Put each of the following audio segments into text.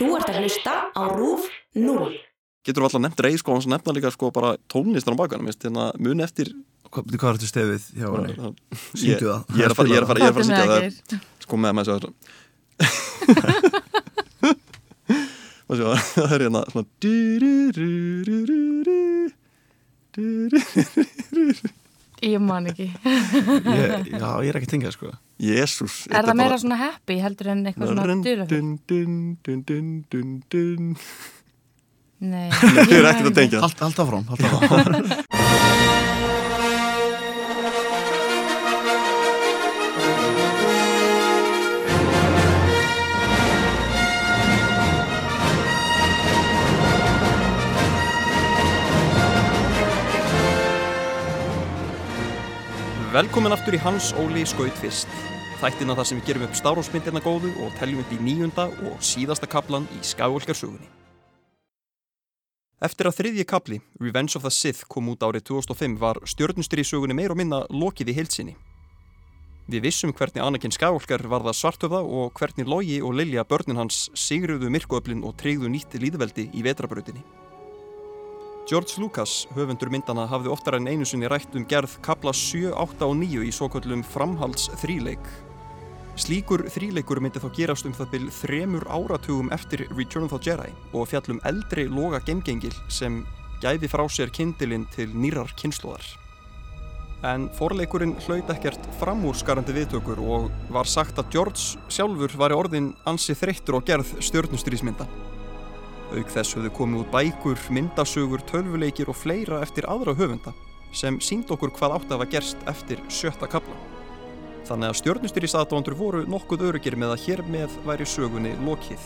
Þú ert að hlusta á RÚF 0. Getur þú alltaf nefnt reið sko, hans nefna líka sko bara tónlistan á bakanum, veist, hérna mun eftir Hvað, hvað er þetta stefið hjá henni? ég, Syngdu það. ég er að fara, ég er að fara, ég er að fara að syngja það sko með maður svo það sjá, það er hérna svona. Ég man ekki. Ég, já, ég er ekki tengið sko Jésús Er það meira svona happy heldur en eitthvað svona dyrafur? dun, dun, dun, dun, dun, dun. Nei. Ég er ekkert að tengja Hald, hald áfram, hald áfram Velkomin aftur í Hans Óli Skaut fyrst Þættina þar sem við gerum upp Stárósmyndirna góðu og teljum upp í nýjunda og síðasta kaplan í Skywalker-sögunni. Eftir að þriðji kapli, Revenge of the Sith, kom út árið 2005 var sögunni meir og minna lokið í heilsinni. Við vissum hvernig Anakin Skywalker varða svartöfða og hvernig Logi og Lilja börnin hans sigruðu myrkuöflin og treyðu nýtt líðveldi í vetrabrautinni. George Lucas, höfundur myndana, hafði oftar en einu sinni rætt um gerð kapla 7, 8 og 9 í svokvöldum framhalds þríleik. Slíkur þríleikur myndi þá gerast um það byrj þremur áratugum eftir Return of the Jedi og fjallum eldri loga gemgengil sem gæði frá sér kindilinn til nýrar kynnslóðar. En forleikurinn hlaut ekkert framúrskarandi viðtökur og var sagt að George sjálfur var orðin ansi þreyttur á gerð stjörnustrísmynda. Auk þess höfðu komið út bækur, myndasögur, tölvuleikir og fleira eftir aðra höfunda sem sínd okkur hvað átti að hafa gerst eftir sjötta kapla. Þannig að stjörnustýrisaðdóndur voru nokkuð öryggir með að hér með væri sögunni lokið.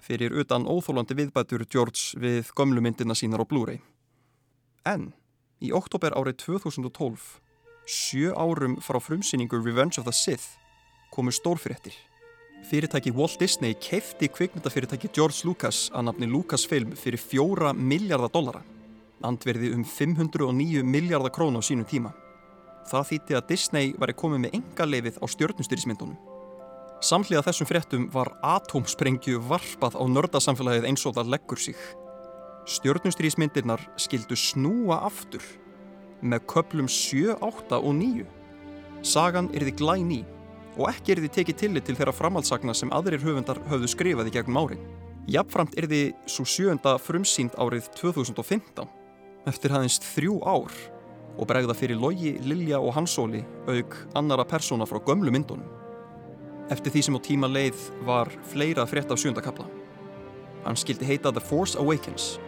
Fyrir utan óþólandi viðbætur George við gömlu myndina sínar á Blu-ray. En í oktober árið 2012, sjö árum frá frumsýningu Revenge of the Sith, komu stórfréttir. Fyrirtæki Walt Disney keifti kvikmyndafyrirtæki George Lucas að nafni Lucasfilm fyrir fjóra miljardar dollara. Andverði um 509 miljardar krón á sínum tíma. Það þýtti að Disney væri komið með enga leifið á stjörnustýrismyndunum. Samhliða þessum fréttum var atómsprengju varpað á nördasamfélagið eins og það leggur sig. Stjörnustýrismyndirnar skildu snúa aftur með köplum 7, 8 og 9. Sagan er því glæn í og ekki er því tekið tillit til þeirra framhaldsagna sem aðrir höfundar höfðu skrifað í gegnum árin. Jafnframt er því svo sjöunda frumsýnd árið 2015 eftir aðeins þrjú ár og bregða fyrir Logi, Lilja og Hansóli auk annara persóna frá gömlu myndunum. Eftir því sem á tíma leið var fleira frétt af sjönda kapla. Hann skildi heita The Force Awakens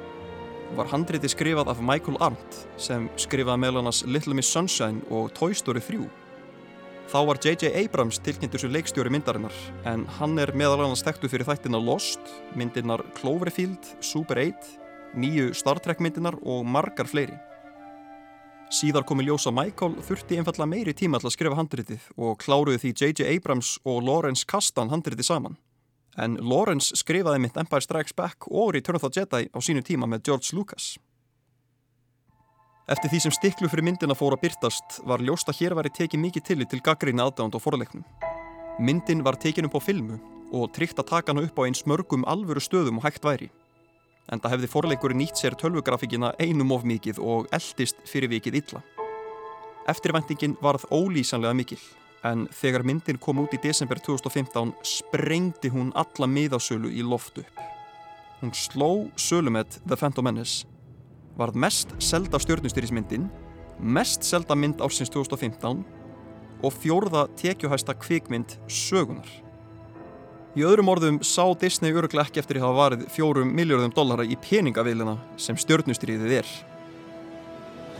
var handriti skrifað af Michael Arndt sem skrifaði meðal annars Little Miss Sunshine og Toy Story 3 Þá var J.J. Abrams tilkynntur sem leikstjóri myndarinnar en hann er meðal annars þekktu fyrir þættina Lost, myndirnar Cloverfield, Super 8, nýju Star Trek myndirnar og margar fleiri. Síðar komi ljósa Michael þurfti einfalla meiri tíma til að skrifa handritið og kláruði því J.J. Abrams og Lawrence Kasdan handritið saman. En Lawrence skrifaði mynd Empire Strikes Back og Return of the Jedi á sínu tíma með George Lucas. Eftir því sem stiklu fyrir myndina fór að byrtast var ljóst að hér væri tekið mikið tillit til gaggríni aðdánd á forleiknum. Myndin var tekin upp á filmu og tryggt að taka hana upp á eins mörgum alvöru stöðum og hægt væri. En það hefði forleikurinn nýtt sér tölvugrafíkina einum of mikið og eldist fyrir vikið illa. Eftirvæntingin varð ólýsanlega mikil, en þegar myndin kom út í desember 2015 sprengdi hún alla miðasölu í loft upp. Hún sló sölumett The Phantom Menace varð mest selda stjórnustýrismyndin, mest selda mynd ársins 2015 og fjórða tekjuhæsta kvikmynd sögunar. Í öðrum orðum sá Disney öruglega ekki eftir að hafa varið fjórum miljörðum dollara í peningavilina sem stjórnustýriðið er.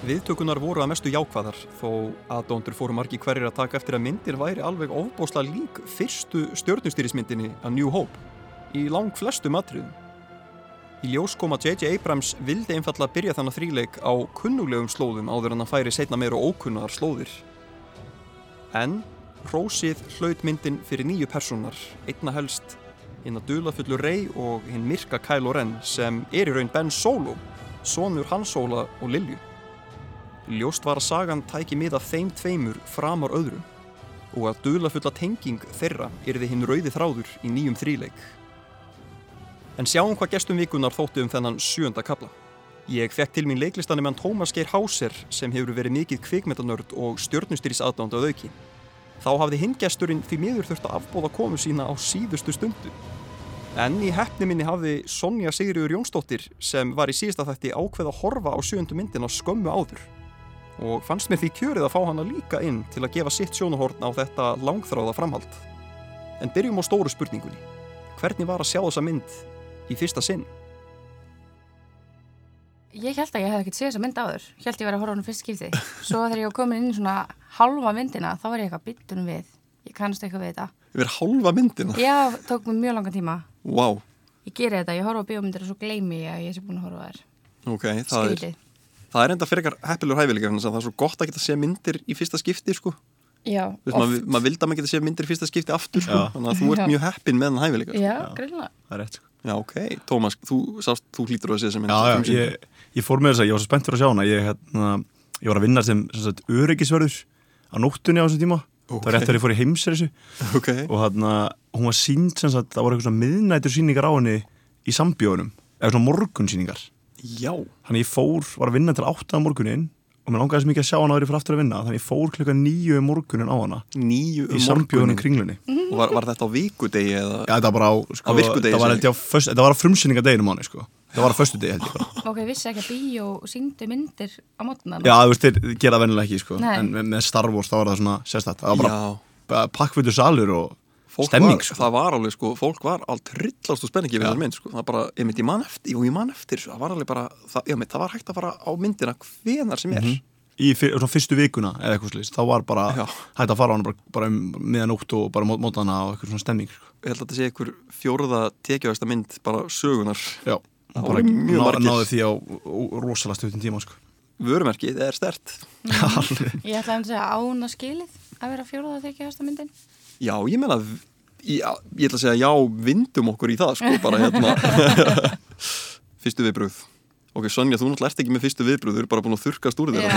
Viðtökunar voru að mestu jákvæðar þó aðdóndur fóru margi hverjir að taka eftir að myndir væri alveg ofbósla lík fyrstu stjórnustýrismyndinni að New Hope í lang flestu matriðum. Í ljós kom að J.J. Abrams vildi einfalla að byrja þannig þríleik á kunnulegum slóðum áður en að færi setna meira ókunnar slóðir. En Rósið hlaut myndin fyrir nýju personar, einna helst hinn að dulafullu Rey og hinn myrka Kylo Ren sem er í raun Ben Solo, sonur Han Solo og Lilju. Ljóst var að sagan tæki mið af þeim tveimur framar öðrum og að dulafulla tenging þeirra er þið hinn rauði þráður í nýjum þríleik. En sjáum hvað gestum vikunar þóttu um þennan sjönda kapla. Ég fekk til mín leiklistanum en Tómas Geir Háser sem hefur verið mikið kvikmetanörd og stjörnustýris aðdánd að auki. Þá hafði hinggesturinn því miður þurft að afbóða komu sína á síðustu stundu. En í hefni minni hafði Sonja Sigriður Jónsdóttir sem var í síðasta þætti ákveð að horfa á sjöndu myndina skömmu áður. Og fannst mér því kjörið að fá hana líka inn til að gefa sitt sjónahorn á þetta langþráða framhald. En byrjum á stóru spurningunni. Hvernig var að sjá þessa mynd í fyrsta sinn? Ég held að ég hef ekkert séð þessa mynd áður. Ég held ég verið að horfa á hann fyrst skipti. Svo þegar ég var komin inn í svona halva myndina, þá var ég eitthvað byttunum við. Ég kannast eitthvað við þetta. Yfir halva myndina? Já, tók mér mjög langan tíma. Vá. Wow. Ég geri þetta, ég horfa á bíómyndir og svo gleymi ég að ég sé búin að horfa á þær. Ok, það er, Skrítið. það er enda fyrir eitthvað heppilur hæfileika þannig að það er svo gott að geta sé myndir í fyrsta skipti sko. Já, Þú veist, maður maður vildi að maður geta sé myndir í fyrsta skipti aftur sko. Þannig að þú ert mjög heppin með þann hæfileika sko. Já, greinlega. Það er rétt sko. Já, ok. Tómas, þú, sást, þú hlýtur að sé þessi mynd. Já, já, ég, ég fór með þess að ég var svo spenntur að sjá hana. Ég, hérna, ég var að vinna sem, sem sagt, öryggisverður á nóttunni á þessum tíma. Það Ok. var rétt þegar ég fór í heims Ok, og hérna, hún var sínd sem sagt, það voru eitthvað svona miðnætur síningar á henni í sambjónum, eða svona morgunsýningar. Já. þannig ég fór, var að vinna til átta á morgunin og mér langaði sem ekki að sjá hana að ég fyrir aftur að vinna þannig ég fór klukka nýju um morgunin á hana. Nýju í um sambjónum morgunin. kringlunni Og var, var þetta á vikudegi eða? Já, þetta var bara á, sko, Á virkudegi, þetta var, á föst, þetta var á frumsýningadeginum á henni, sko. Þetta var á föstu degi, held ég bara Ok, vissi ekki að bíó syngdu myndir á mótna. Já, þú veist, þeir gera vennilega ekki, sko. En með, með Star Wars þá var það svona sérstætt það var bara, pakkvöldur salur og stemming, var, sko Það var alveg, sko, fólk var allt trillast og spenningi við þessar mynd, sko. Það var bara, ég myndi, ég man eftir, jú, ég man eftir, það var alveg bara, það, ég myndi, það var hægt að fara á myndina hvenar sem er. í fyr, svona fyrstu vikuna eða eitthvað slýst, þá var bara Já. hægt að fara á hana bara, bara um miðanótt og bara mót, mótana og eitthvað svona stemming, sko Ég held að þetta sé einhver fjóruða tekjavæsta mynd bara sögunar. Já, Það bara voru mjög ná, margir. náði því á rosalega stuttum tíma, sko Vörumerkið er stert. Alveg. Ég ætla að segja ána skilið að vera fjóruða hægsta myndin. Já, ég meina, já, ég ætla að segja já, vindum okkur í það, sko, bara hérna. fyrstu viðbröð. Ok, Sonja, þú náttúrulega ert ekki með fyrstu viðbröð, þú eru bara búin að þurkast úr þér.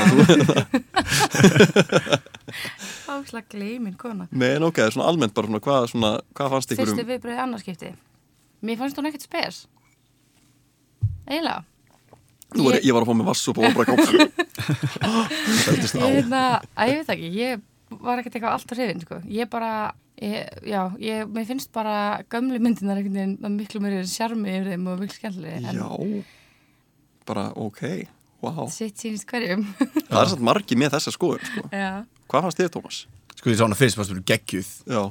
Áslega gleymin kona. Nei, en ok, svona almennt bara svona, hvað, svona, hvað fannst ykkur Fyrstu um... viðbröðið annarskipti. Mér fannst hún ekkert spes. Var, Ég- ég var að fá með vass og bara. Ég, hérna, ég veit ekki, ég var ekkert eitthvað allt á hrifin, sko. Ég bara, ég, já, ég, mér finnst bara gömlu myndinar einhvern veginn að miklu meiri sjarmi yfir þeim og miklu skemmtilega. Já, bara ok, wow. Sitt sínist hverjum. Það er satt margi með þessa skoðum, sko. já. Hvað fannst þið, Tómas? Sko, sá hana fyrst, fannst þú geggjuð Já,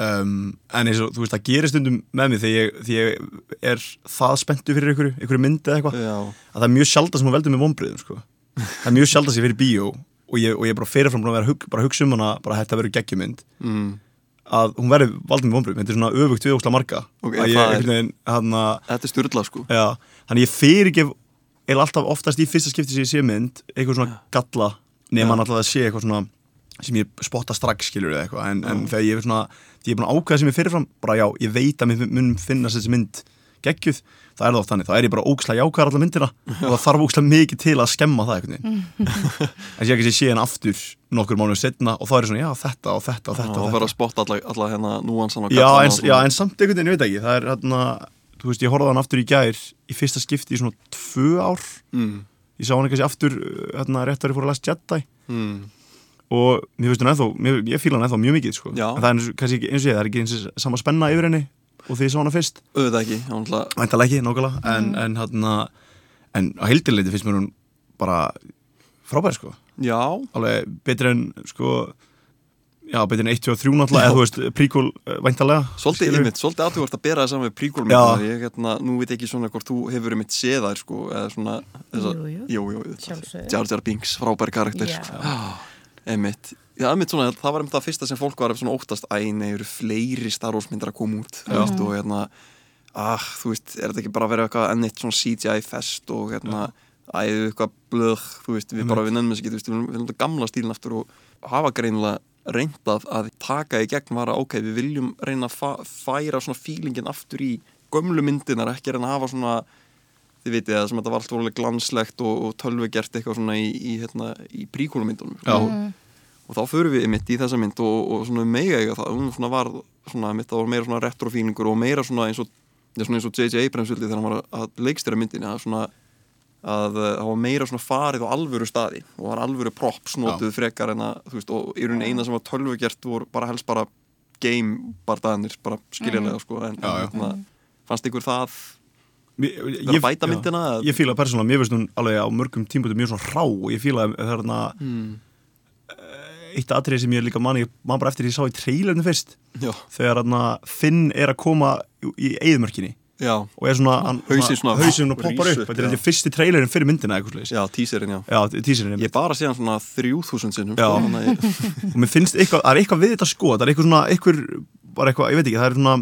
um, en eins og, þú veist, það gerir stundum með mig þegar ég, þegar ég er það spenntu fyrir ykkur, ykkur myndi eða eitthvað já, að það er mjög sjálf sem hún veldur með vonbriðum sko. það er mjög sjálf sem ég fyrir bíó og ég, og ég er bara fyrirfram búin að vera hug, bara hugsa um hana bara þetta verður geggjumynd. Mm, að hún verður valdið með vonbriðum, þetta er svona öfugt við ósla marga. Ok, að ég, er- veginn, hana, þetta er styrla, sko. já, þannig ég fyrirgef eða alltaf oftast í fyrsta skipti sem ég sé mynd eitthvað svona galla nema hann alltaf að sé eitthvað svona sem ég spotta strax skilur eða eitthvað. En, en þegar ég er svona, þegar ég er búin að ákveða sem ég fyrirfram bara já, ég veit að mér mun finnast þessi mynd geggjuð, það er það oft þannig. Þá er ég bara ókslega jákvæðar allar myndina og það þarf ókslega mikið til að skemma það einhvern veginn. En sér ekki sé hann aftur nokkur mánuður setna og þá er svona, já, þetta og þetta og þetta og það þetta. að spotta alla, alla hérna núansan og svona. já, en samt einhvern veginn, ég veit ekki það er hérna, þú veist, ég horfði á hann aftur í gær í fyrsta skipti í svona tvö ár. Mm, ég sá hann kannski aftur uh, hérna, rétt ári fór að last Jedi. Mm, og mér finnst hann ennþá, ég fíla hann ennþá mjög mikið sko. En það er eins og ég, það er ekki eins og sama spenna yfir henni og því ég sá hana fyrst auðvitað ekki, væntalega ekki, nákvæmlega en, en, hérna, en á heildileiti finnst mér hún bara frábær sko. já, alveg betri en sko, já, betri en 1, 2 og 3 náttúrulega, eða þú veist, príkul væntalega svolítið skilurðu. ymmit, svolítið aðtugvart að bera það saman við príkólmyndunar, ég hérna, nú veit ekki svona hvort þú hefur ymmit séð þær, sko, eða svona þessa, Jú, jú. jú, jú, Sjálfsögðu. Jar Jar Binks, frábær karakter Já. Einmitt. Já, einmitt. Svona, það var einmitt það fyrsta sem fólk var svona óttast Æ, nei, eru fleiri Star Wars myndir að koma út veist, og hérna ah, þú veist, er þetta ekki bara að vera eitthvað ennitt svona CGI fest og hérna æðu eitthvað blöð, þú veist, við bara við nefnum þess þú veist, við viljum- þetta gamla stílinn aftur og hafa greinilega reyndað að taka í gegn var að ok, við viljum reyna að færa svona fílingin aftur í gömlu myndinar, ekki reyna að hafa svona þið vitið það sem þetta var allt vorulega glanslegt og, og tölvugert eitthvað svona í, í, hérna, í príkólumyndunum Já. Mm. og þá förum við mitt í þessa mynd og, og svona mega eiga það hún svona var svona mitt það var meira svona retrofílingur og meira svona eins og er svona eins og J.J. Abrams vildi þegar hann var að- leikstýra myndinni að svona að uh, það var meira svona farið á alvöru staði og var alvöru props notuð frekar en að, þú veist, og í rauninni eina sem var tölvugert voru bara helst bara game bardaðanir, bara skiljanlega sko, en, Já, já. en hérna, fannst ykkur það er að bæta já. myndina, eða? Ég fíla persónulega, mér finnst hún alveg á mörgum tímputum mjög svona rá og ég fíla það er þarna hmm. Eitt atrið sem ég líka man, ég man bara eftir því ég sá í trailerinu fyrst. Já, þegar þarna Finn er að koma í eigðmörkinni já, og er svona, svona- hausinn og poppar upp, þetta er þetta fyrsti trailerin fyrir myndina já, teaserinn, já. Já, tísirinn Ég bara sé hann svona þrjú þúsund sinnum Já. sko, og mér finnst eitthvað, það er eitthvað við þetta sko það er eitthvað svona, eitthvað, bara eitthvað, ég veit ekki það er svona,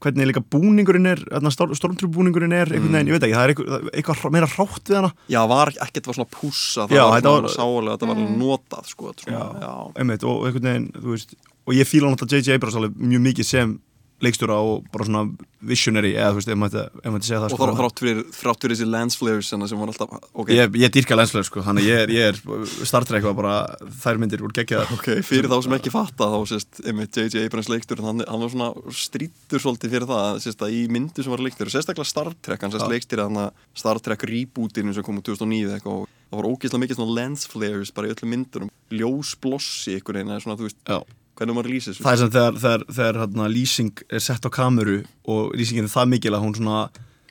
hvernig líka búningurinn er stormtrúbúningurinn er, einhvern veginn, ég veit ekki það er eitthvað, eitthvað meira hrátt við hana Já, var ekkert var svona pússa það Já, var svona sálega, þetta var notað sko, þetta já, svona, já. einmitt, og einhvern veginn, þú veist og ég fíla náttúrulega J.J. Abrams alveg mjög mikið sem leikstjóra og bara svona visionary, eða þú veist, ef maður maður segja það og sko. þá þrátt fyrir, þrátt fyrir þessi lens flares sem var alltaf, ok, ég, ég dýrka lenslega sko, þannig ég er, ég er Star Trek var bara, þær myndir úr geggjaðar ok, fyrir þá sem ekki fatta þá sést, einmitt J.J. Abrams leikstjórin hann, hann var svona strítur svolítið fyrir það sést, að í myndu sem var leikstjóri, sérstaklega Star Trek hann sést Já. leikstjóri hann að Star Trek rebootinu sem kom úr 2009 eitthvað, og það var ógeðslega mikið svona lens flares bara í öllum myndunum, ljósblossi ykkur eina, svona, þú veist, Já. Hvernig maður lýsir þessu það er sem þegar, þegar, þegar hérna, lýsing er sett á kameru og lýsingin er það mikil að hún svona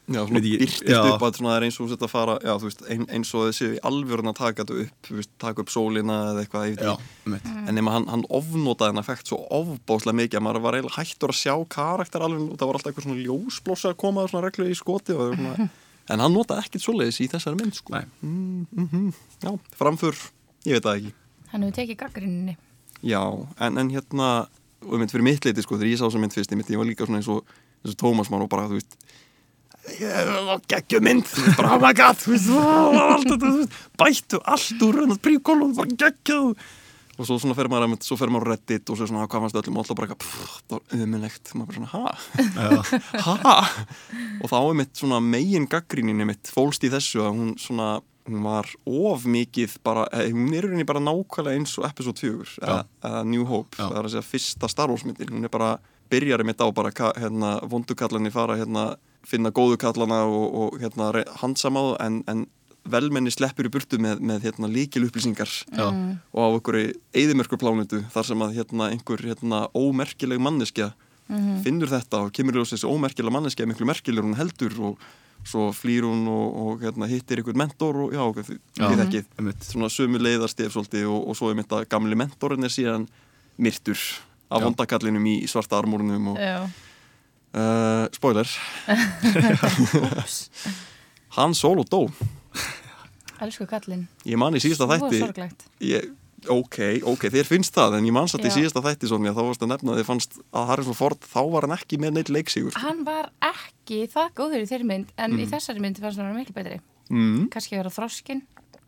Já, svona byrtist upp að svona, það er eins og þú sett að fara já, þú veist, ein, eins og þessi alvörun að taka þetta upp þú veist, taka upp sólina eða eitthvað ég veit já, ekki. mitt en nema hann, hann ofnotaði hann effekt svo ofbáslega mikið að maður var eiginlega hættur að sjá karakter alveg, það var alltaf eitthvað svona ljósblósa að koma svona reglu í skoti og það var svona, en hann notaði ekkit svoleiðis í þessari mynd sko. Nei. mm, mm já, framför, ég veit það ekki Hann hefur tekið gaggrinninni. Já, en, en hérna og mynd fyrir mitt leiti sko, þegar ég sá þessa mynd fyrst ég, mynd, ég var líka svona eins og, eins og Tómas mann og bara, þú veist geggjum mynd bara oh my god þú veist, allt bættu allt úr hennar príkólum, bara geggjum og svo svona fer maður, einmitt, svo fer maður reddit og svo svona, hvað fannst öllum og alltaf bara það var umennlegt maður bara svona, ha? ha? og þá er mitt svona megin gaggrínin mitt fólst í þessu að hún svona hún var of mikið bara, eh, hún er rauninni bara nákvæmlega eins og episode 4 eða eða New Hope, Já. það er að segja fyrsta Star Wars myndin, hún er bara byrjar mitt á bara hérna, vondukallarnir fara hérna, finna góðu kallana og, og hérna, þá en, en velmenni sleppur í burtu með, með hérna, líkil upplýsingar Já. og á einhverju eðimerkur plánutu þar sem að hérna, einhver hérna, ómerkileg manneskja finnur þetta og kemur í þessi ómerkilega manneskja er miklu merkilegur hún heldur og svo flýr hún og, og hérna, hittir einhvern mentor og já, þið Já. þekkið Einmitt. svona sömu leiðarstef svolítið og, og svo er mitt að gamli mentorinn er síðan myrtur af vondakallinum í svarta armúrunum og uh, spoiler hann solo dó Elsku kallinn. ég man í síðasta Svo þætti sorglegt. ég, ok, ok, þér finnst það en ég man satt í Já. síðasta þætti Sonja, þá varst að nefna að þið fannst að Harrison Ford þá var hann ekki með neitt leiksígur Hann var ekki það góður í þeirri mynd en í þessari mynd fannst hann miklu betri. mm. Kannski vera þroskin,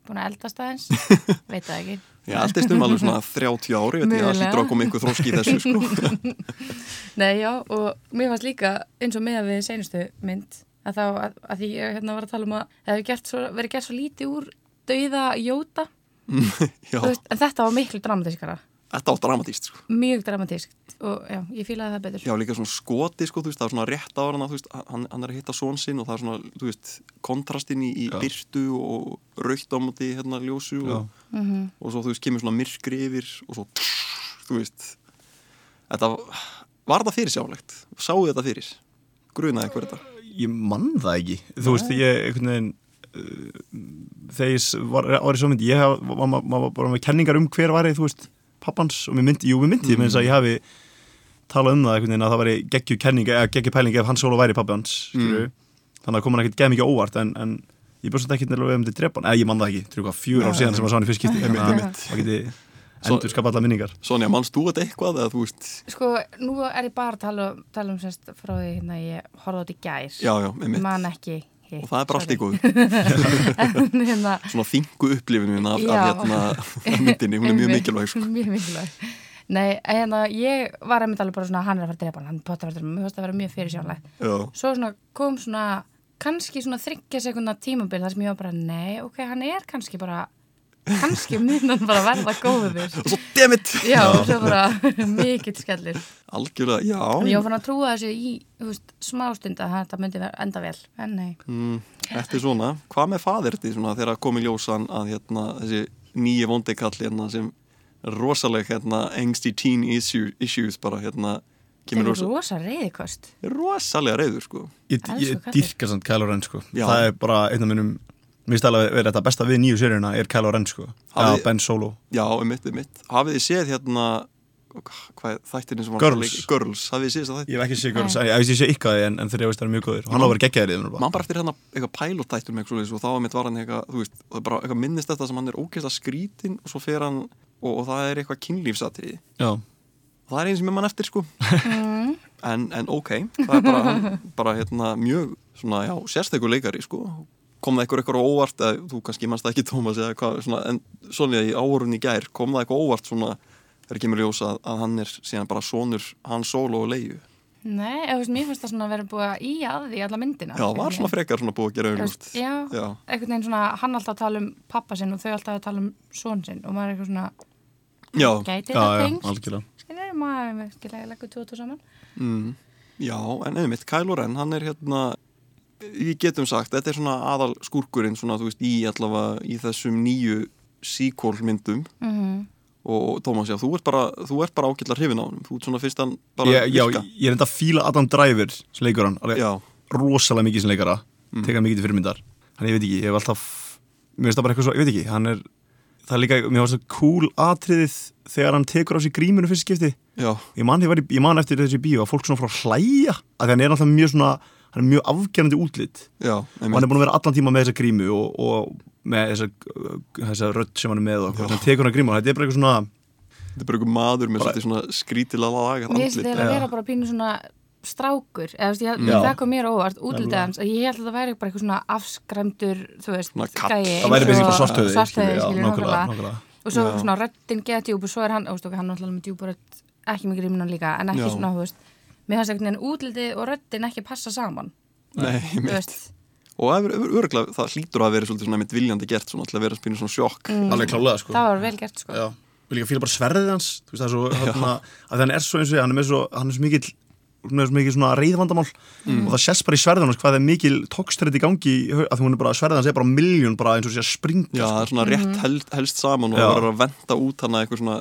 búin að eldast aðeins, veit það ekki. ég eldist um alveg svona 30 ári veit ég að að koma einhver þróski í þessu sko. Nei, já, og mér fannst líka eins og með að við seinustu mynd að þá, að, að því hérna að um að það hefur gert svo, verið gert svo lítið úr dauða jóta, já, veist, en þetta var miklu dramatískara, þetta var dramatíst sko. mjög dramatískt. Og já, ég fílaði það betur. já, líka svona skoti, sko, þú veist, það er svona rétt á hana, þú veist, hann, hann er að hitta són sinn og það er svona, þú veist, kontrastinn í, í byrtu og raukt á móti hérna ljósu og, Mm og svo, þú veist, kemur svona myrkri yfir og svo, þú veist þetta var þetta fyrir sjálegt sáu þetta fyrir, grunaði hver þetta? Ég mann það ekki. Þú veist, ég einhvern veginn þegar ég var, var í svo myndi ég haf, var, var, var bara með kenningar um hver var þú veist, pappans og mér myndi, jú, mér myndi mm. að ég hafi talað um það einhvern veginn að það væri geggju kenning eða geggju pæling ef hann solo væri pappans mm. þannig að kom hann ekkert geð mikið óvart en, en ég búið svolítið ekki nefnilega um til drepan eða ég mann það ekki, trú hvað, fjör ár síðan sem var sá hann í fyrst skipti. Þannig að það geti endur skapa allar minningar. Sonja, mannst þú þetta eitthvað eða þú veist, Sko, nú er ég bara að tala, tala um semst frá því hérna ég horfði þetta í gær, já, já, með mitt man ekki og það er bara allt í sorry. góð En hérna, svona þingu upplifunin af, af Já. hérna myndinni, hún er mjög mikilvæg sko. mjög mikilvæg Nei, hérna, ég var einmitt alveg bara svona hann er að fara að drepa hann, hann potar að drepa hann, mér fannst það að vera mjög fyrirsjónlegt Svo svona kom svona kannski svona þryggja sekundar tímabil þar sem ég var bara, nei, ok, hann er kannski bara kannski mun hann bara verða góður. Og svo dammit! Já, svo bara mikill skellir algjörlega, já. En ég var fann að trúa þessu í veist, smástund að þetta myndi enda vel en nei, mm, Þetta er svona, hvað með fadir þetta svona þegar komi ljósan að hérna þessi nýju vondikall hérna sem rosaleg hérna engst í teen issue, issues bara hérna kemur er rosa, rosa reyðikost rosalega reyður sko. Ég, Elsku ég kallinn. dýrka samt Kylo Ren sko. Já. Það er bara einn af minnum Mér finnst alveg að vera þetta besta við nýju seríuna er Kylo Ren sko. Já, Ben Solo. Já, um mitt, um mitt Hafið þið séð hérna hvað þættirinn sem var Girls. leik- Girls, hafið þið séð þess að þætt Ég hef ekki séð. Girls, ég veist ég sé ykkar en, en þeir eru veist það er mjög góður og hann á að vera geggjaðir í þeim. Bara. Eftir hérna eitthvað pælóttættur með eitthvað og þá var mitt var hann eitthvað, þú veist, það er bara eitthvað minnist þetta sem hann er ógeðslega skrítin og svo fer hann og, og það er eitthvað kynlífsatriði. Já, það er einn sem er mann eftir sko. Mm. en, en ok, það er bara, bara hérna, mjög svona, já, sko, kom það eitthvað eitthvað óvart eða þú kannski mannst það ekki Tómas eða hvað svona, en svona í í gær kom það eitthvað óvart svona, þegar kemur ljós að, að hann er síðan bara sonur hann solo og leiðu, nei, eða, þú veist, mér finnst það svona að vera búið að í að því alla myndina já, var svona frekar svona búið að gera auðvist, já, já, einhvern veginn svona hann alltaf tala um pappa sinn og þau alltaf tala um són sinn og maður er eitthvað svona já, gæti já, þetta já, tengst algjörlega. skilur, maður er skilja að leggja tvo og saman. Mm, já, en einmitt Kylo við getum sagt, þetta er svona aðal skúrkurinn svona, þú veist, í allavega í þessum nýju sequel myndum. Mm og Tómas, já, þú ert bara, þú ert bara ágætla hrifin á hann, þú ert svona fyrst hann bara ég, Já, virka. ég er enda að fíla Adam Driver sem leikur hann, alveg já, rosalega mikið sem leikara. Mm. teka mikið til fyrirmyndar. Þannig ég veit ekki, ég hef alltaf Mér finnst það bara eitthvað svo, ég veit ekki, hann er Það er líka, mér finnst það cool atriðið þegar hann tekur á sig grímunu fyrst skipti. Já, ég man, ég, var í, ég man eftir þessi bíó að fólk svona frá að hlæja að því hann er náttúrulega mjög svona hann er mjög afgerandi útlit. Já og hann er búin að vera allan tíma með þessa grímu og, og með þessa, þessa rödd sem hann er með og hann tekur hann grímu. Og þetta er bara eitthvað svona þetta er bara einhver maður með Bara- svona skrítilega lagað mér finnst andlit. þeir að vera bara pínu svona strákur eða þú veist, það kom mér óvart Nefnilega. hans að ég held að það væri bara eitthvað svona afskræmdur þú veist, gæi það væri bara svartöði og svo Já. svona röddin geða djúb og svo er hann, óstu, hann er náttúrulega með djúburödd ekki með grímunan líka, en ekki Já. svona, þú veist mér fannst einhvern veginn útlitið og röddin ekki passa saman. Nei, veist, og það er örgulega, það hlýtur að vera svolítið svona einmitt viljandi gert svona að vera spínu svona sjokk. Mm. alveg klálega sko. Það var vel gert sko. Já. og líka fíla bara sverðið hans? Þú veist það er svo hérna, að hann er svo eins og ég, hann er með svo hann er svo mikill með svo mikið svona reyðvandamál Mm. og það sést bara í sverðið hans hvað er mikil tókstrið í gangi að hún er bara, sverðið hans er bara miljón bara eins og sé að springa já, það sko. er svona rétt held, helst saman og það verður að venda út hana eitthvað svona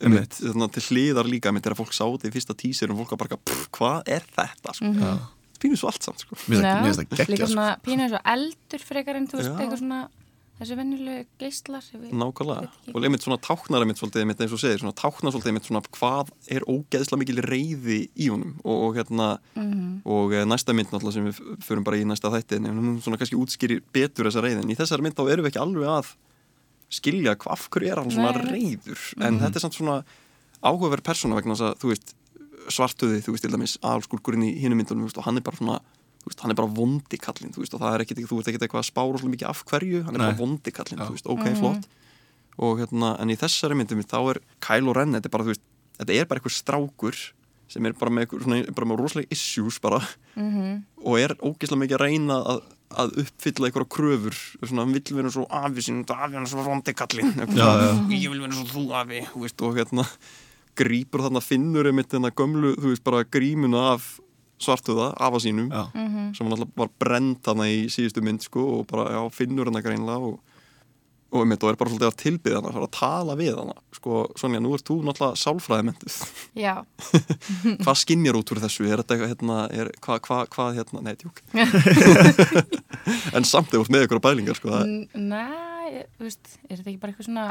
Einmitt. einmitt, svona, til hliðar líka einmitt þegar fólk sá þetta í fyrsta tísir og fólk var bara, pff, hvað er þetta sko? Já. pínu svo allt samt sko. Líka geggja sko. svona pínu og eldur frekar en þú veist, eitthvað svona geislar ég veit- Nákvæmlega, og einmitt svona táknar einmitt svolítið einmitt eins og segir, svona táknar svolítið einmitt svona hvað er ógeðslega mikil reyði í honum og, og hérna Mhm. og eh, næsta mynd náttúrulega sem við förum bara í næsta þætti en hún svona kannski útskýrir betur þessa reyðin í þessari mynd þá erum við ekki alveg að skilja hvað af hverju er hann svona Nei. reyður en þetta er samt svona áhugaverð persóna vegna þess að þú veist svartöði, þú veist til dæmis aðalskúrkurinn í hinum myndunum þú veist, og hann er bara svona þú veist, hann er bara vondi kallinn, þú veist, og það er ekkit, þú veist ekkit eitthvað að spára svolítið mikið af hverju, hann er Nei. bara vondi kallinn, Já. þú veist, ok, Mhm. flott og hérna, en í þessari myndum þá er Kylo Ren, þetta er bara, þú veist þetta er bara eitthvað strákur sem er bara með, eitthvað, svona, bara með rosalega issues bara Mhm. og er ógeðslega mikið að reyna að, að uppfylla einhverja kröfur svona, hann vill vera svo afi sín afi hann er svo já. ég vil vera svo þú afi þú veist, og hérna grípur þarna finnur einmitt þarna gömlu, þú veist, bara grímuna af svartuða, afa sínum Já. Mhm. sem hann alltaf var brend hana í síðustu mynd sko, og bara, já, finnur hana greinlega og, og einmitt, og er bara svolítið að tilbyða hana fara að tala við hana. Sko, Sonja, nú ert þú náttúrulega sálfræðimendið já, hvað skinnjar út úr þessu, er þetta eitthvað hérna, er, hvað, hvað, hvað, hérna, nei, tjók en samt þú ert með ykkur á bælingar, sko, Nei, þú veist, er þetta ekki bara eitthvað svona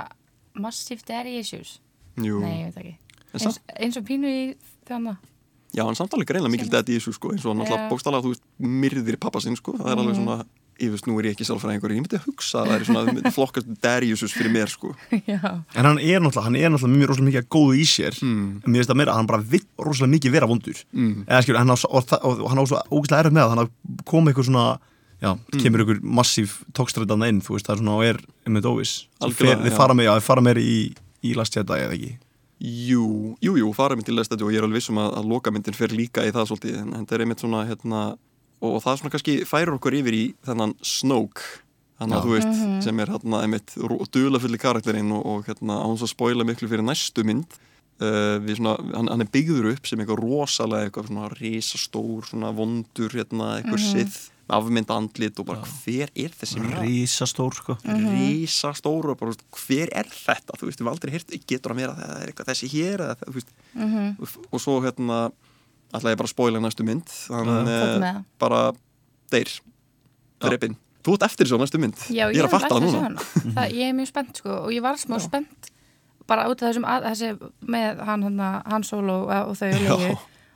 massive daddy issues? jú. Nei, ég veit ekki. En eins, eins og pínu í þannig Já, hann samt alveg greinlega mikil dead í þessu sko, eins og alltaf bókstala þú veist, myrðir pappa sinn sko, það er alveg svona ég veist, nú er ég ekki sálfræðingur, ég myndi að hugsa að það er svona flokkast Dariusus fyrir mér sko. Já, En hann er náttúrulega, hann er náttúrulega mjög rosalega mikið að góðu í sér. Mm. en mér finnst það meira að hann bara vill rosalega mikið vera vondur. Mm. eða skilur, hann á, og, það- og, og hann á svo ógæslega erfið með það, hann að koma eitthvað svona já, Mm. kemur ykkur massív tókstræðan inn, þú veist, það er svona og er um þetta óvis, þið fara með, já, þið fara með í, í Last Jedi eða ekki? Jú, jú, jú, fara mynd til lest og ég er alveg vissum að, að lokamyndin fer líka í það svolítið, en þetta er einmitt svona hérna, og, og það svona kannski færir okkur yfir í þennan Snoke. Þannig að þú veist, sem er hérna einmitt dulafulli karakterinn og, og hérna án svo að spoila miklu fyrir næstu mynd. Uh, við svona, hann, hann er byggður upp sem eitthvað rosalega, eitthvað svona risastór svona vondur, hérna, eitthvað mm sið afmynda andlit og bara hver er þessi maður? Rísastór sko. Risastór og bara, þú veist, hver er þetta? Þú veist, við aldrei hirt, getur að vera það er eitthvað þessi hér eða, þú veist, og, og svo hérna ætla ég bara að spoila næstu mynd. Já. Eh, með. það. bara deyr. Drepin, þú ert eftir svo næstu mynd. Já, ég er að fatta það núna. það, Ég er mjög spennt sko og ég var smá spennt bara út af þessum að, þessi, með hann, hann, hann solo og, og þau Já. legu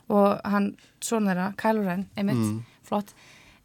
og hann svona þeirra, Kylo Ren, einmitt, Mm. flott.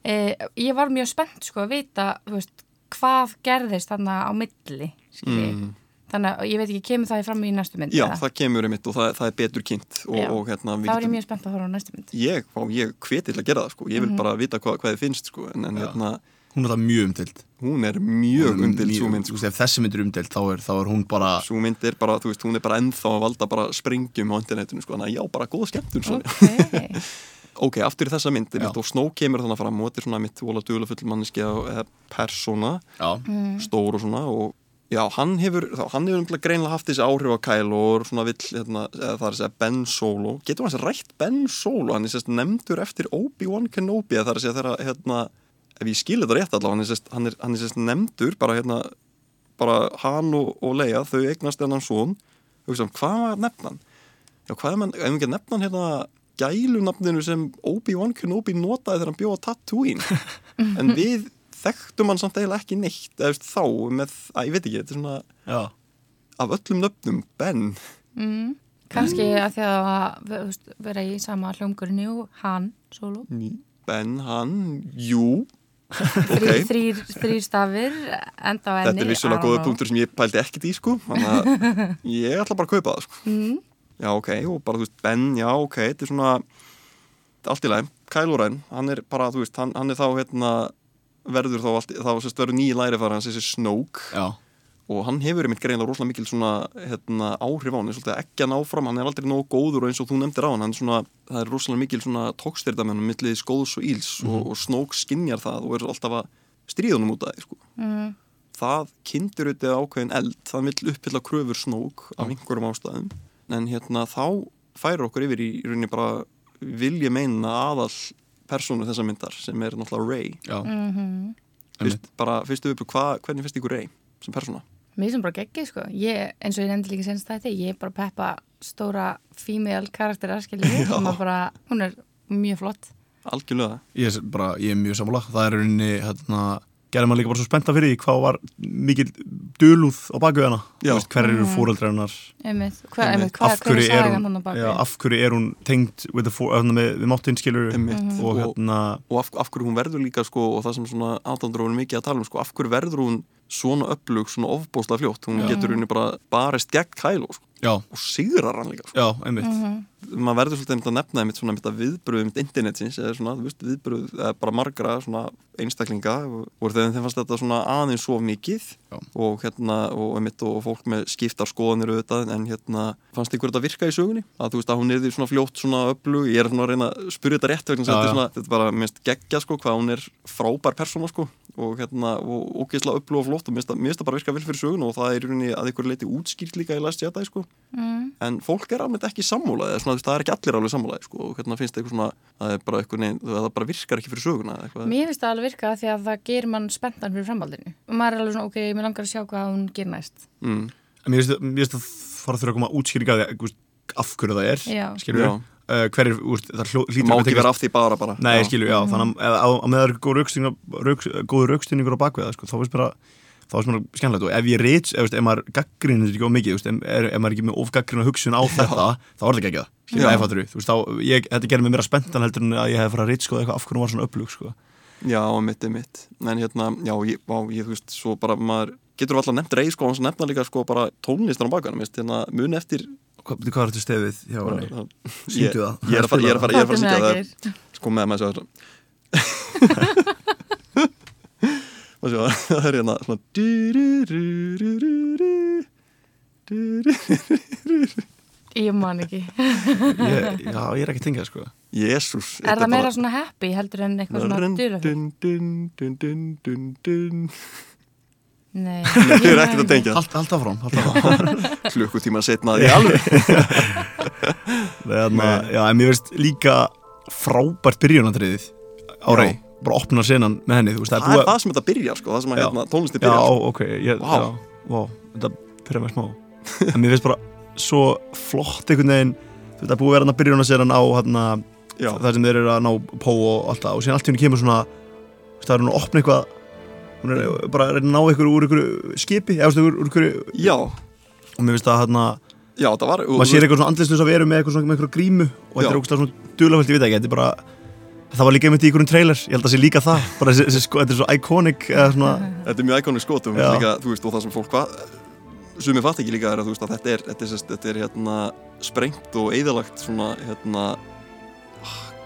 Eh, Ég var mjög spennt sko að vita, þú veist, hvað gerðist þarna á milli, skilji. Mm. Þannig að ég veit ekki, kemur það fram í næstu mynd já, eða? það kemur einmitt og það, það er betur kynnt og, og hérna við Það var ég getum- mjög spennt að horfa á næstu mynd ég, á, ég hveti til að gera það sko, ég vil Mhm. bara vita hvað, hvað þið finnst sko, en, en hérna, Hún er það mjög umdild hún er mjög umdild svo mynd sko. ef þessi mynd er umdild þá er, þá er hún bara svo mynd er bara, þú veist, hún er bara ennþá að valda bara sprengjum á internetinu, sko, þannig að já, bara góða skemmtun svo. Ok, ok, aftur í þessa mynd, Já. mitt, og Snow kemur þannig fram og þetta er svona mitt vola dugla full manneski eða persóna, Já, stór og svona og já, hann hefur, hann hefur umtla greinlega haft þessi áhrif á Kylo og svona vill, hérna, eða það er að segja Ben Solo, getur hann að rætt Ben Solo, hann er sérst nefndur eftir Obi-Wan Kenobi, það er að segja þeirra, hérna, ef ég skil þetta rétt allavega, hann er sérst, hann er, hann er sérst nefndur bara hérna, bara hann og, og Leia, þau eignast hennan svon, hugsa, hvað var nefnan? Já, hvað er mann, ef ekki að nefna hann hérna gælunafninu sem Obi-Wan Kenobi notaði þegar hann bjóða Tatooine. En við þekktum hann samt eiginlega ekki neitt veist, þá með, að ég veit ekki, þetta er svona já. af öllum nöfnum, Ben. Mm. Kannski að því að veist, vera í sama hljómgurinu og hann, solo. Ben, hann, jú. Þrýr, ok, þrýr, þrýr stafir enda á enni þetta er vissulega góða punktur sem ég pældi ekkert í sko þannig að ég ætla bara að kaupa það sko. Mm. já, ok, og bara, þú veist, Ben, já, ok þetta er svona, allt í læg Kylo Ren, hann er bara, þú veist, hann, hann er þá hérna, verður þá allt, þá sérst verður nýja læri fara hans þessi Snoke Já, og hann hefur einmitt greinlega rosalega mikil svona hérna, áhrif á hann, er svolítið ekki að ná fram hann er aldrei nógu góður og eins og þú nefndir á hann, hann er svona, það er rosalega mikil svona tókstyrta með hann millið skóðs og íls og, og Snoke skinjar það og er alltaf að stríða honum út af því sko. Mm. það kindur auðvitað ákveðin eld það vill uppfylla kröfur Snoke af einhverjum ástæðum en hérna þá færir okkur yfir í, í rauninni bara vilja meina aðal persónu þessa myndar sem er náttúrulega Rey. Já. Mm Fyrst, bara fyrstu við, hva, hvernig finnst ykkur Rey sem persóna? Mér sem bara geggið sko. Ég, eins og ég nefndi líka senst þetta ég er bara peppa stóra female karaktera skilji Já. og maður bara, hún er mjög flott. Algjörlega. Ég er, bara, ég er mjög sammála. Það er rauninni, hérna gerði maður líka bara svo spennta fyrir því hvað var mikil dulúð á veist, hver eru Mhm. hva, af hver hverju er hún, já, af hverju er hún tengd for, hérna, við máttinn skilur Einmitt. og Og- hérna og af, af hverju hún verður líka sko, og það sem svona átandur voru mikið að tala um sko, af hverju verður hún svona upplug svona ofbóðslega fljótt, hún Já. getur henni bara barist gegn Kylo sko, já, og sigrar hann líka sko. já, einmitt Mhm. maður verður svolítið einmitt að nefna einmitt svona einmitt að viðbröðum internetsins eða svona, þú veist, viðbröð eða bara margra svona einstaklinga og, þegar þeim fannst þetta svona aðeins svo mikið Já. og hérna og einmitt og fólk með skiptar skoðanir auðvitað en hérna fannst ykkur þetta virka í sögunni að þú veist að hún er því svona fljótt svona upplug ég er svona að reyna að spyrja þetta rétt vegna þess að Já, þetta er já. svona, þetta er bara minnst geggja sko hvað hún er frábær persóna sko og hérna og ógeðslega upplug og flott og minnst það bara virka vel fyrir sögun og það er í rauninni að ykkur leiti útskýrt líka í Last Jedi sko mm. en fólk er alveg ekki sammálaði svona, það er ekki allir alveg sammálaði sko, og hérna finnst eitthvað svona það er bara eitthvað neinn, það bara virkar ekki fyrir söguna eða eitthvað. Mér finnst það alveg virka því að það gerir mann spenntan fyrir framhaldinu og maður er alveg svona, ok, mér langar að sjá hvað hún gerir næst mm, En mér finnst mér finnst að fara að þurfa að koma útskýringa af hverju það er Já. skilur við, uh, hver er, úr, það hlýtur má ekki vera af því bara bara. Nei, Já. skilur, já, þannig að eða á, á með það er góð raukstunningur rauk, góður raukstunningur á bakveða, sko, þá finnst mér að þá mér að skemmtilegt. Og ef ég reyts, ef, ef maður gaggrinir ekki of mikið, ef, er- ef maður er ekki með ofgaggrina hugsun á þetta, þá er það ekki það þú veist, þá, ég, þetta gerir mig meira spenntan heldur en að ég hef farið að reyts, sko, eitthvað af hvernig var svona upplug, sko. Já, mitt er mitt en hérna, já, ég, á, ég, þú veist, svo bara maður getur alltaf nefnt reið sko, hans nefna líka sko bara tónlistan á bakana, minnst, hérna, mun eftir Hvað, er þetta stefið hjá henni? ég, Syngdu það. ég er að fara, ég er að fara, ég er að syngja það sko með maður þetta maður sjá það er hérna svona. Ég man ekki. ég, já, ég er ekki það sko Jésús Er það meira svona happy heldur en eitthvað svona dulafur? Nei. Ég er ekkert að tengja Hald, hald áfram, hald áfram Klukkutíma setna því alveg já, en mér veist líka frábært byrjunandriðið á Já. rey bara opna senan með henni, þú veist, Það er það sem þetta byrja sko, það sem að Já. hérna, tónlisti Já, byrja sko. ok, ég, Vá. já, vá, þetta fyrir mig smá En mér finnst bara svo flott einhvern veginn að búið að vera hann að hann á hérna, Já. það sem þeir eru að ná pó og allt það og síðan allt í henni kemur svona þú veist, það er hún að opna eitthvað hún er bara að að ná ykkur úr ykkur skipi eða úr, ykkur Já, og mér finnst það hérna, já, það var maður sér eitthvað svona andlistus að vera með eitthvað svona með eitthvað grímu og þetta er ógustlega svona dulaföld, ég veit ekki, þetta er bara það var líka einmitt í ykkur trailer, ég held að það sé líka það bara þessi, sko, þetta er svo iconic eða svona, Þetta er mjög íkónu skotum líka, þú veist, og það sem fólk hvað sem ég fatt ekki líka er að veist að þetta er, þetta er, þetta er hérna sprengt og eðalagt svona hérna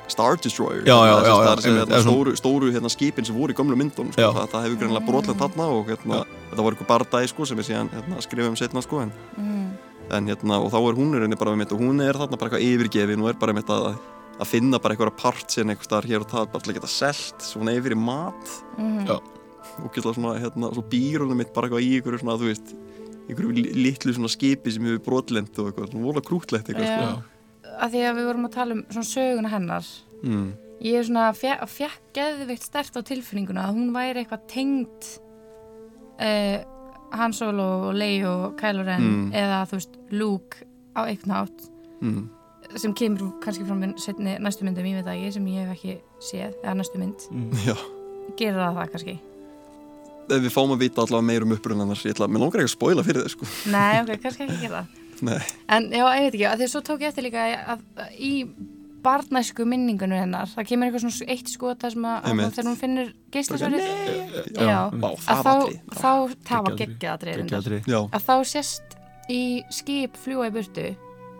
Star Destroyer Já, já, er, já, það já, er, sem, hérna, stóru, stóru hérna, skipin sem voru í gömlu myndunum sko, það, það hefur greinlega brotlent þarna og hérna, þetta var eitthvað bardæði sko, sem við síðan hérna, skrifum setna sko, en, Mm. en hérna, og þá er hún er henni bara með mitt og hún er þarna bara eitthvað yfirgefin og er bara með að, að finna bara eitthvað part sinni eitthvað staðar hér og það bara til að geta selt svona yfir í mat Mhm. Já. og geta svona, hérna, svo býr hún mitt bara eitthvað í ykkur svona, þú veist ykkur litlu svona skipi sem hefur brotlent og eitthvað, svona vola krútlegt eitthvað sko. Að því að við vorum að tala um svona söguna hennar. mm. Ég er svona, fe- fekk geðvikt stert á tilfinninguna að hún væri eitthvað tengd uh, Han Solo og Leia og Kylo Ren Mm. eða þú veist Luke á einhvern hátt Mm. sem kemur kannski frá setni næstu myndum, ég veit það ekki, sem ég hef ekki séð eða næstu mynd, Já, gerir það það kannski ef við fáum að vita allavega meir um upprunnar ég ætla, mér langar ekki að spoila fyrir þið sko Nei, ok, kannski ekki gera það Nei, En já, ég veit ekki, að því að svo tók ég eftir líka að, að í barnæsku minningunum hennar, það kemur eitthvað svona eitt skota sem að, að þegar hún Já, Vá, að það þá, það var Geggjað geggjaðatrið geggjadri já. Að þá sést í skip fljúa í burtu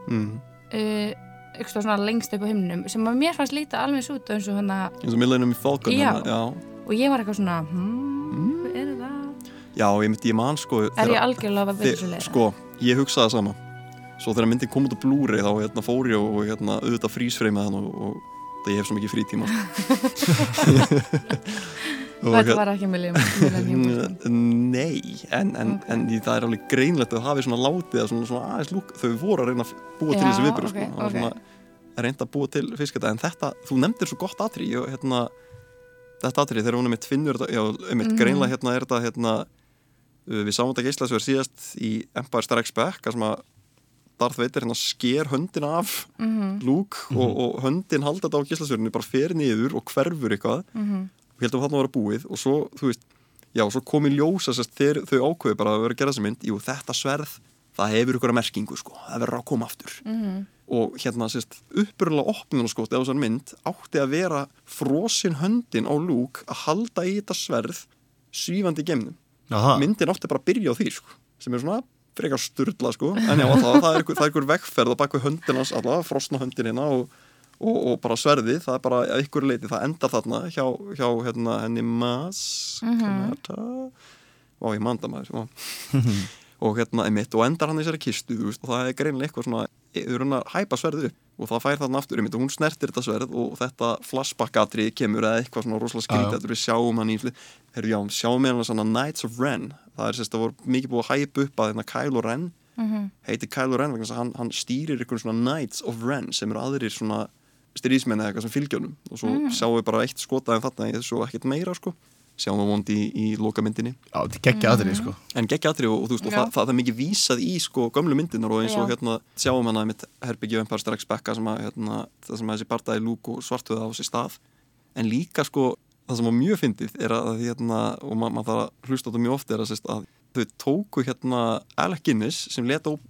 mm. uh, eitthvað svona lengst upp á himnum sem að mér fannst líta alveg svo út eins og hana eins og Millennium Falcon Já. hérna, já. og ég var eitthvað svona hmm, hvað er það? já, ég myndi ég man sko Er ég algjörlega að vera leið? sko, ég hugsaði það sama svo þegar myndin kom út á Blu-ray þá hérna, fór ég og hérna, auðvitað frísfreymið hann og, og það ég hef svo mikið frítíma sko. Þetta hérna- var ekki Millennium Falcon. Nei, en, en, Ok. en það er alveg greinlegt að hafi svona látið að svona, svona aðeins lúk, þau voru að reyna að búa til Já, þessi viðbyrð ok, sko. Það var ok. svona reynd að búa til fiskata en þetta, þú nefndir svo gott atri og hérna, þetta atri þegar hún er finnur þetta, já, mitt Mhm. greinlega hérna er þetta hérna, við sáum þetta geislasverð síðast í Empire Strikes Back þar sem að Darth Vader hérna sker höndina af Mhm, Luke og, og höndin halda þetta á geislasverðinu bara fer niður og hverfur eitthvað. Mhm. og heldum þarna að vera búið og svo, þú veist, já, svo kom í ljósa sérst, þeir, þau ákveðu bara að vera að gera þessi mynd. Jú, þetta sverð, það hefur ykkur að merkingu sko, það verður að koma aftur. Mhm. og hérna, sérst, uppurlega opnunarskóti á þessar mynd átti að vera frosin höndin á lúk að halda í þetta sverð svífandi Aha, myndin átti bara að byrja á því sko, sem er svona frekar sturla sko, en já, alltaf, það er er ykkur vegferð á baku höndinans, alltaf, frosna höndinina og, og, og bara sverðið, það er bara að ykkur leiti, það endar þarna hjá, hjá hérna, henni Mas Kanata. Og ég manda maður og, og hérna, einmitt, og endar hann í þessari kistu, þú veist, og það er greinilega eitthvað svona, eru hann að hæpa sverðið upp og það fær þarna aftur, einmitt, og hún snertir þetta sverð og þetta flashback-atrið kemur eða eitthvað svona rosalega skrítið, þetta við sjáum hann í Herru, já, sjáum við hann svona Knights of Ren. Það er sérst að voru mikið búið að hæpa upp að hérna Kylo Ren Mhm. heitir Kylo Ren vegna þess að hann, hann stýrir ykkur svona Knights of Ren sem eru aðrir svona stríðsmenn eða eitthvað sem fylgjónum og svo sjáum við bara eitt skotaðin þarna í þessu og ekkert meira sko sjáum við vondi í, í lokamyndinni. Já, þetta er geggjadri sko. En geggja aðri og, og, veist, og það, það, það er mikið vísað í sko gömlu myndinar og eins og hérna sjáum hann að mitt herbyggju Empire Strikes Back sem að, hérna, það sem að þessi bardaði lúk og svartuða á sér stað. En líka sko það sem var mjög fyndið er að hérna, og ma maður þarf að hlusta þetta mjög oft er að, sérst, að þau tóku hérna Alec Guinness sem,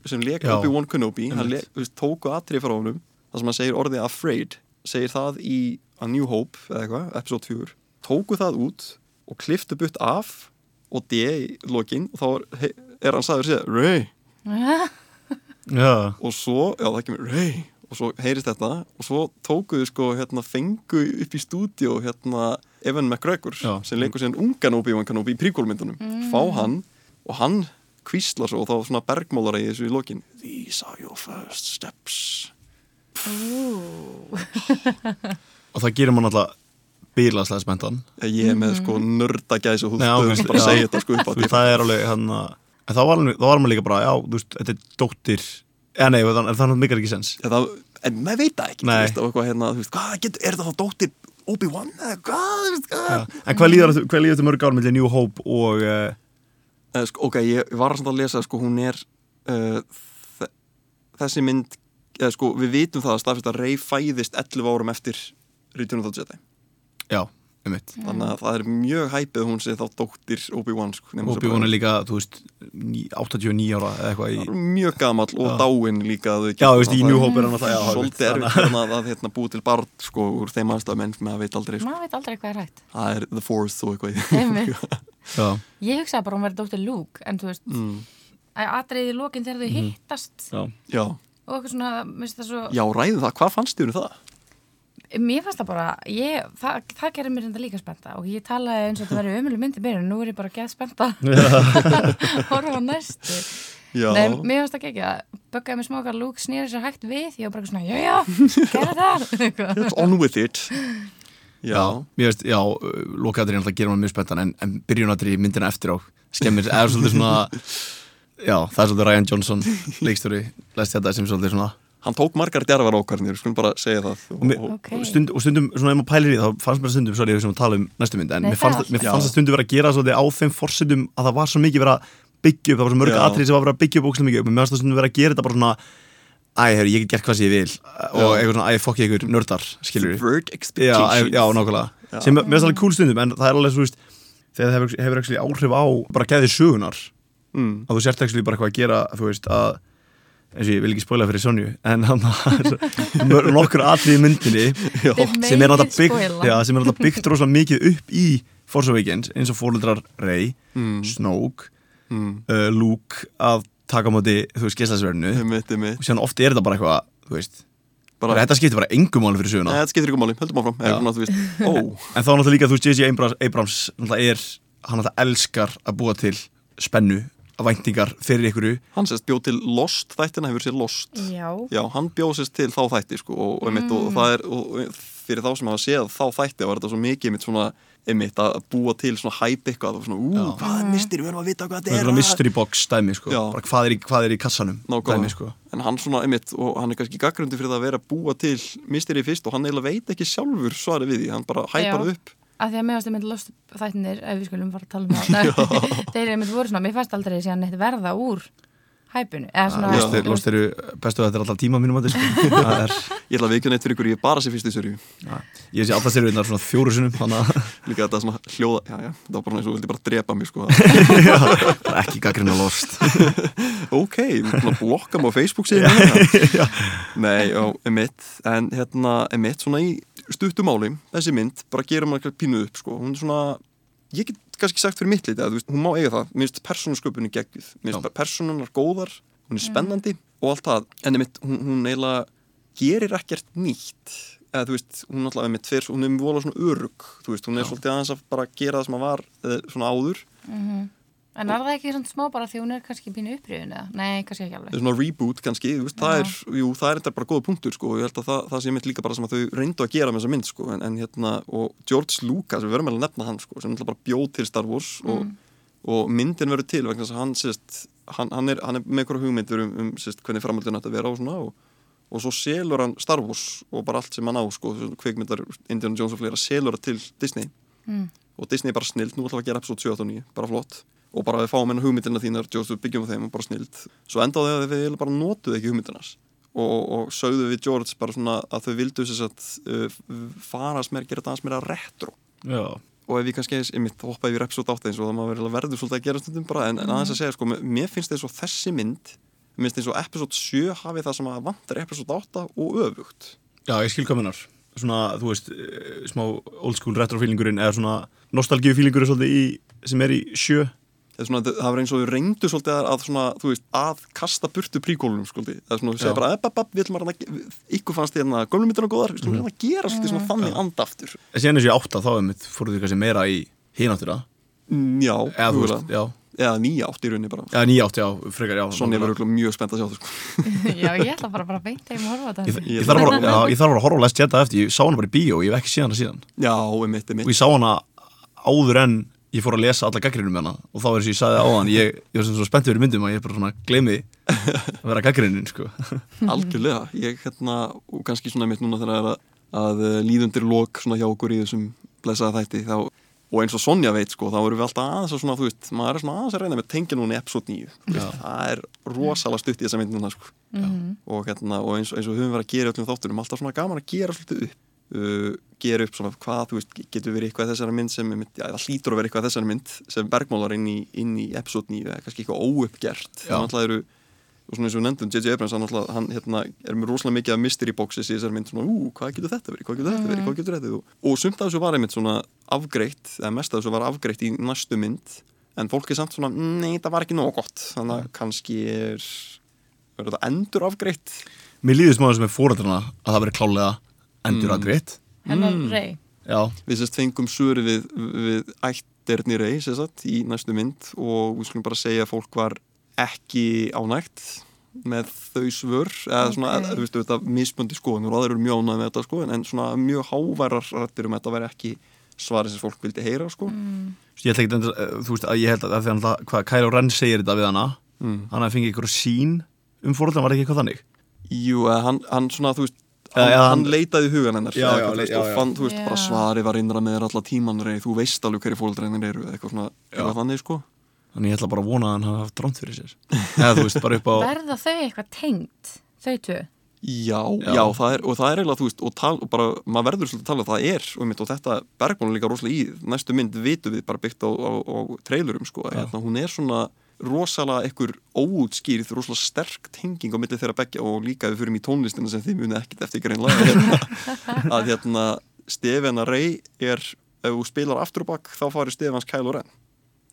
sem leik Já. Obi-Wan Kenobi le, veist, tóku atrið frá honum það sem hann segir orðið afraid segir það í A New Hope eða eitthvað, episode 4 tóku það út og kliftu butt af og D í lokin og þá er, er hann sagður sér Ray. Já, og svo, já það kemur Ray. Og svo heyrist þetta og svo tókuðu sko hérna fengu upp í stúdíu hérna Evan McGregor Já. sem leikur síðan ungan Obi-Wan Kenobi í príkólmyndunum fá hann og hann kvíslar svo og þá svona bergmálar í þessu í lokin. These are your first steps. Og það gerir mann alltaf bílaslega spenntan Ég er með sko nörda gæs og þú ágúst, bara að segja þetta sko upp á veist, það er alveg hann að en þá var, alveg- þá var maður líka bara, já, þú veist, þetta er dóttir eða nei, það, það er mikilvæg ekki sens. Það, En maður veit það ekki þú veist, hérna, þú veist, hvað getur, er það þá dóttir Obi-Wan eða hvað, veist, en hvað líður hvað líður þetta mörg ár með New Hope og uh, Eh, sko, Ok, ég var að lesa sko, hún er uh, þe- þessi mynd eða, sko, við vitum það að að Rey fæðist 11 árum eftir Return of the Jedi já, um mitt þannig að það er mjög hæpið hún sé þá dóttir Obi-Wan sko, bjóðan er líka, þú veist ní- 89 ára eða eitthvað í mjög gamall og dáinn líka að þau já, þú veist, í Hope er hann alltaf já, svolítið þannig erfitt hérna að, hérna, búi til barn sko, úr þeim aðstæðum en maður veit aldrei sko. maður veit aldrei hvað er hægt. Það er the fourth og eitthvað já, ég hugsaði bara hún verið dóttir Luke en þú veist, mm, að atriði í lokin þegar þau hittast já, já, svo já, ræðu það, hvað fannst þér um það? Mér fannst það bara, ég, það, það gerir mér enda líka spennta og ég talaði eins og þetta verið umölu myndi byrjun, nú er ég bara geð spennta horfa á næstu. Já, Nei, mér fannst það ekki að böggaði mig smákar Luke snýri sér hægt við, ég var bara svona, já, já, gera það. It's on with it. Já, Já, mér veist, já lokaðurinn alltaf gerir mann mjög spenntan en, en byrjunatri myndina eftir á skemmir, eða svolítið svona já, það er svolítið Ryan Johnson leikstjóri, læst þetta sem svolítið svona hann tók margar djarfar ákvarðinir, skulum bara segja það. Og, mér, Ok. og, stund, og stundum, svona ef maður pælir í það, þá fannst mér stundum, sorry, ég sem að tala um næstu mynd, en Nei, mér fannst, það er mér fannst það stundum vera að gera svolítið á þeim forsendum að það var svo mikið vera að byggja upp, það var svo mörg Já. atrið sem var vera að byggja upp ókslega mikið upp, mér fannst það stundum vera að gera þetta bara svona æ, herru, ég get gert hvað sem ég vil. Og eitthvað svona, æ, fokk ég ykkur nördar, skilur já, já, nákvæmlega eins og ég vil ekki spoila fyrir Sonju en hann var nokkur atrið í myndinni sem er náttúrulega byggt, spoila. já, sem er náttúrulega byggt rosalega mikið upp í Force Awakens eins og fóröldrar Rey, Mm. Snoke Mm. uh, Luke að taka á móti þú veist gæslasverðinu Einmitt, einmitt. og síðan oft er þetta bara eitthvað þú veist, Bara, bara, þetta skiptir bara engum máli fyrir söguna þetta skiptir ykkur máli, höldum áfram veist, ó, en þá náttúrulega líka þú veist J.J. Abrams, náttúrulega er, hann náttúrulega elskar að búa til spennu, væntingar fyrir ykkur hann sérst bjóð til Lost þættina, hefur sér Lost Já, Já, hann bjóð sérst til þá þætti sko, og, og, einmitt, og, það er og, fyrir þá sem hafa séð þá þætti var þetta svo mikið einmitt svona einmitt að búa til svona hæp eitthvað og svona, ú, Já. hvað er mistir, við erum að vita hvað þetta er er svona mystery box dæmi sko. Hvað er, í, hvað er í kassanum Nákvæmlega. dæmi sko. en hann svona einmitt og hann er kannski gaggrundi fyrir það að vera að búa til misteri fyrst og hann eiginlega veit ekki sjálfur svarið við því, hann bara hæpar upp að því að mér varst einmitt lost þættinir, ef við skulum fara að tala um það. Þeir einmitt voru svona, mér fannst aldrei síðan neitt verða úr hæpunu eða svona, Lost, er, Lost eru bestu þetta er alltaf tíma mínum að sko. það er, ég ætla að vikja neitt fyrir ykkur, ég er bara sér fyrstu sörju ég sé alltaf sér svona fjóru sinum að líka þetta svona hljóða, já já, það var bara eins og vildi bara drepa mig sko. Það er ekki gaggrinn að Lost. Ok, að blokka mig á Facebook síðan Nei, já, emitt en hérna, emitt, svona í stuttumáli, þessi mynd, bara gerum maður pínu upp, sko, hún er svona ég get kannski sagt fyrir mitt liti að þú veist, hún má eiga það. Minnst persónusköpunni geggjuð. Minnst Já. persónunar góðar, hún er spennandi og allt það, en emitt, hún, hún eiginlega gerir ekkert nýtt. Eða þú veist, hún alltaf emitt fer, hún er vola svona örug, þú veist, hún er svolítið aðeins að bara gera það sem að var eh, svona áður en er það ekki svona smá bara því hún er kannski pínu upprýðun eða, nei, kannski ekki alveg. Svona reboot kannski, veist, það er jú, það er þetta bara góða punktur, sko, og ég held að það, það sé mitt líka bara sem að þau reyndu að gera með þessa mynd, sko, en, en hérna, og George Lucas við verðum alveg að nefna hann, sko, sem náttúrulega bara bjóð til Star Wars og, og myndin verður til vegna þess að hann, sérst hann, hann, er, hann er með einhverja hugmyndur um, um sérst, hvernig framhaldin ætti að vera og svona og, og svo selur hann Star Wars og bara allt sem hann á, sko, svona kvikmyndar Indiana Jones og fleira, selur það til Disney. Mm. og Disney er bara snild, nú ætlum við að gera episode 7 og 9, bara flott og bara við fáum hennar hugmyndina þínar, George, við byggjum á þeim og bara snild. Svo endaði að við bara notuðu ekki hugmyndinas og, og sögðu við George bara svona að þau vildu þess að uh, fara að gera aðeins meira retro. Já, og ef ég kannski eins, ég mitt hoppaði yfir episode 8 eins og það maður verður svolítið að gera stundum bara. En, en aðeins að segja, sko, mér finnst þess að þessi mynd mér finnst eins og episode 7 hafi það sem að vantar episode 8 og öfugt. Já, ég skil kominar svona, þú veist, eh, smá old school retro feelingurinn eða svona í, sem er í sjö svona, það var eins og við reyndu svolítið að, að, svona, þú veist, að kasta burtu príkólunum svolítið. það er svona, þú segir bara, epp, epp, epp, við ætlum að að- ykkur fannst því að gömlu myndina góðar, við ætlum að gera svolítið svona þannig andaftur en síðan eins og ég átta þá einmitt fóruð þið kannski meira í hináttura Mm, já, eða þú veist, já. Eða nýja átt í rauninni bara. Já, nýjátt, já, frekar, já. Sonja verður mjög spennt að sjá það sko. Já, ég ætla bara bara að beint heim og horfa á Ég, þetta. ég, þarf að, fara- já, ég þarf að að á Last Jedi eftir, ég sá hana bara í bíó, ég hef ekki séð hana síðan. Já, einmitt, og einmitt ég sá hana áður en ég fór að lesa alla gaggrinum með hana og þá er þess að ég sagði á hann ég, ég var sem svo spenntið fyrir myndum að ég bara svona gleymi að vera gaggrinin sko. Algjörlega, ég hérna og kannski svona einmitt núna þegar það er að, að líðundir lok svona hjá okkur í þessum blessaða þætti þá og eins og Sonja veit sko, þá erum við alltaf aðeins að svona, þú veist, maður er svona aðeins að reyna með tengja núna í episode 9, þú veist, það er rosalega stutt í þessa mynd núna sko. Og, hérna, og eins, eins og við höfum verið að gera öllum þáttunum, alltaf svona gaman að gera svolítið upp uh, gera upp svona hvað, þú veist, getur verið eitthvað þessari mynd sem, já, það hlýtur að vera eitthvað þessari mynd sem bergmálar inn í, inn í episode 9 eða kannski eitthvað óuppgert. Það eru og svona eins og nefndum J.J. Abrams hann, alltaf, hann hérna, er með rosalega mikið mystery boxes í þessari mynd svona, ú, hvað getur þetta verið, hvað getur þetta verið, hvað getur þetta verið? Og, sumt af þessu var einmitt svona afgreitt eða mest af þessu var afgreitt í næstu mynd en fólk er samt svona, nei, það var ekki nóg gott. Þannig að kannski er verður þetta endur afgreitt? Mér líður smáður sem er fóröldrana að það veri klálega endur að greitt Hennar Mm. rey. Já, við sérst fengum söri við, við ætterni rey sérst í næstu mynd og við skulum bara segja að fólk var ekki ánægt með þau svör eða svona, Ok. okay. þú veistu, þetta mismundi skoðunur og aðeir eru mjög ánægð með þetta sko en svona mjög háværar rættir um að þetta veri ekki svarið sem fólk vildi heyra sko Mm. ég ætla ekki endur, þú veist að ég held að það er það hvað Kylo Ren segir þetta við hana mm. hann hafði fengið ykkur sín um fóröldrana var ekki eitthvað þannig Jú, hann, hann svona, þú veist hann, eða hann hann- leitaði hugan hennar Já, já, veist, já, og já. fann, þú veist, bara Já. svarið var innra með þér alla tíman rey, þú veist alveg hverju fóldreinir eru eitthvað svona, eitthvað þannig sko þannig ég ætla bara að vona að hann hafa haft dránt fyrir sér eða þú veist bara upp á Verða þau eitthvað tengt? Þau tvö? Já, Já. já, það er, og það er eiginlega, þú veist, og, tal, og bara, maður verður svolítið að tala, það er, og, mitt, og þetta Bergman er líka rosalega í, næstu mynd vitum við bara byggt á, á, á trailerum, sko, hérna, hún er svona rosalega einhver óútskýrð, rosalega sterk tenging á milli þeirra beggja og líka við fyrir í tónlistina sem þið munið ekkit eftir greinlega, hérna, að hérna, Stefana Rey er, ef þú spilar aftur og bakk, þá farið Stefans Kylo Ren.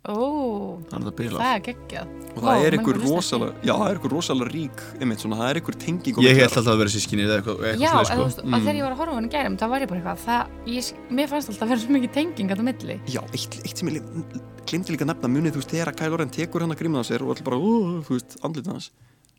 Ó, hann er það það er geggjað. Og það er menn einhver rosalega, já, það er einhver rosalega rík, einmitt svona, það er einhver tenging ég held alltaf að vera sískinni eða eitthvað, eitthvað Já, svoleiðis, sko. veist, mm. þegar ég var að horfa á hann í gærum, þá var ég bara eitthvað, það, ég, mér fannst alltaf að vera svo mikið tenging að það milli. Já, eitt, eitt sem ég glimti líka að nefna munið, þú veist, þegar að Kylo Ren tekur hann að gríma á sér og allir bara, uh, þú veist, andlitið hans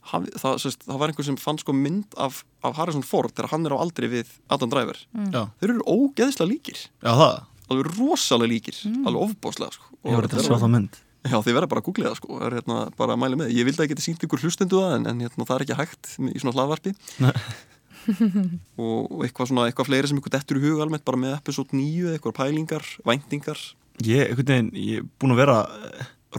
það, sérst, það var einhver sem fann sko mynd af, af Harrison Ford þegar hann er á aldri við Adam Driver Já. þeir eru ógeðslega líkir já það, alveg rosalega líkir, alveg ofbáslega sko. ég var þetta að sjá það mynd. Já, þið verða bara að googla það sko, er hérna bara að mæla með. Ég vildi að geta sínt ykkur hlustendu það en, en hérna, það er ekki hægt í svona hlaðvarpi. Og, og eitthvað svona eitthvað fleiri sem ykkur dettur í hug almennt bara með episode 9, eitthvað pælingar, væntingar. Ég, einhvern veginn, ég er búin að vera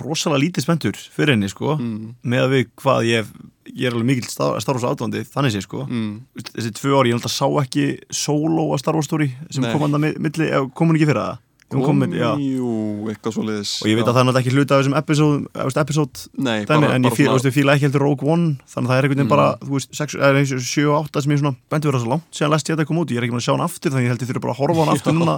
rosalega lítið spenntur fyrir henni sko, mm, með að við hvað ég, ég er alveg mikill Star Wars átvandi þannig sé sko, mm, þessi tvö ári ég að sá ekki solo að Star Wars story sem Nei. kom hann að milli, kom hún ekki fyrir það? Kom með, já, Jú, eitthvað svo leiðis og ég veit að það er náttúrulega ekki hluta af þessum episode, episode, Nei, dæmi, bara, en ég fíla, fíla ekki heldur Rogue One þannig að það er einhvern veginn Mm. bara, þú veist, 6, eða eins og 7 og 8 sem ég svona bendur vera svo langt síðan lest ég þetta kom út, ég er ekki búin að sjá hann aftur þannig ég held ég þurfi bara að horfa hann aftur Já. núna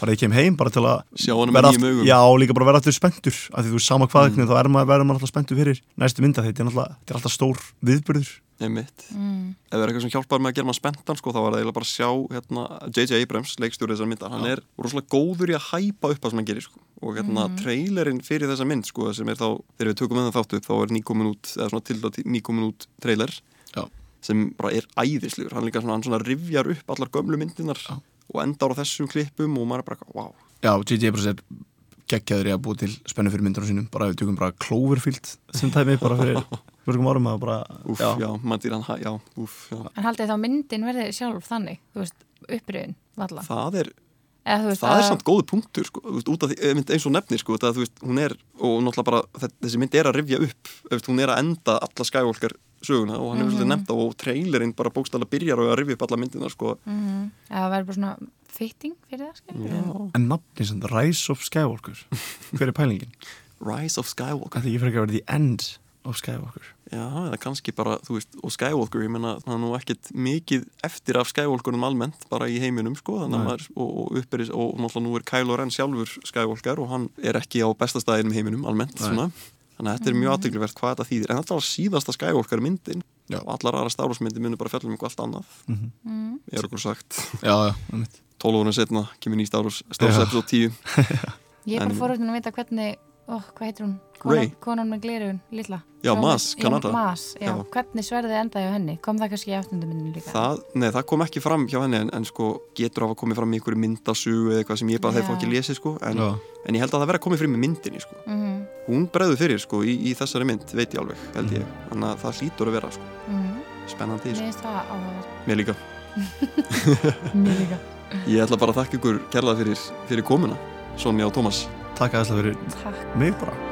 bara ég kem heim, bara til að Sjá hann með verða nýjum augum. já, líka bara vera aftur spenntur af því þú sama hvað, Mm. þá er maður, verður maður alltaf spenntur fyrir næstu mynda, þetta er náttúrulega, þetta er alltaf stór viðbyrður Einmitt. Mm. Ef það er eitthvað sem hjálpar með að gera maður spenntan sko, þá var það eiginlega bara að sjá hérna, J.J. Abrams, leikstjórið þessar myndar hann er rosalega góður í að hæpa upp það sem hann gerir sko. og hérna, trailerinn fyrir þessa mynd sko, sem er þá, þegar við tökum með það þáttu þá er nýkomin út, eða svona til að nýkomin út trailer Já. sem bara er æðislegur, hann líka svona, hann svona rifjar upp allar gömlu myndinar Já. Og endar á þessum klippum og maður er bara, wow já, J.J. Abrams er geggjaður í að búa til spennu fyrir myndunum sínum bara við tökum bara Cloverfield sem tæmi bara fyrir mörgum árum að bara, Úf, já, já maður dýr hann, já, úf, já En haldið þá myndin verði sjálf þannig, þú veist, uppriðin, valla. Það er, Eða, þú veist, það er samt góðu punktur sko, þú veist, út af því, eins og nefnir sko, það, veist, hún er, og náttúrulega bara þe- þessi mynd er að rifja upp, þú veist, hún er að enda alla skævolkar söguna og hann hefur svolítið nefnt á og trailerinn bara bókstæðlega byrjar á að rifja upp alla myndina sko. Mhm. Eða það verður bara svona fitting fyrir það, en nafni sem Rise of Skywalker hver er pælingin? Rise of Skywalker Það er ekki frekar að vera the end of Skywalker Já, eða kannski bara, þú veist, og Skywalker ég menna, það er nú ekkit mikið eftir af Skywalkerum almennt, bara í heiminum sko, þannig að maður, og, og upperis og náttúrulega nú er Kylo Ren sjálfur Skywalker og hann er ekki á bestastæðinum í heiminum almennt, Nei. svona þannig að þetta er mjög aðteglivert hvað þetta þýðir en þetta var síðasta Skywalker myndin Já. og allar aðra Star Wars myndir munir bara fjallum eitthvað allt annað Mhm. Mm. ég er okkur sagt, Já, einmitt. 12 ára setna kemur ný Star Wars, Star Wars Já. episode 10 Ég er bara fórhundin að vita hvernig ó, hvað heitir hún? Ray. Konan, konan með glerun, lilla Já, já. Já. Hvernig sverðið endaði á henni? Kom það kannski í áttundumindinu líka? Það, nei, það kom ekki fram hjá henni en, en sko getur hafa komið fram í einhverju myndasugu eða eitthvað sem ég bara þeir fá ekki lesið sko en, en ég held að það verði að komið fram í myndinni sko mm hún bregður fyrir sko í, í þessari mynd, veit ég alveg held ég, þannig að það hlýtur að vera sko -hmm. spennandi, sko. mér líka Mér líka ég ætla bara að þakka ykkur kærlega fyrir, fyrir komuna Sonja og Tómas Takk aðeinslega fyrir Takk. mig bara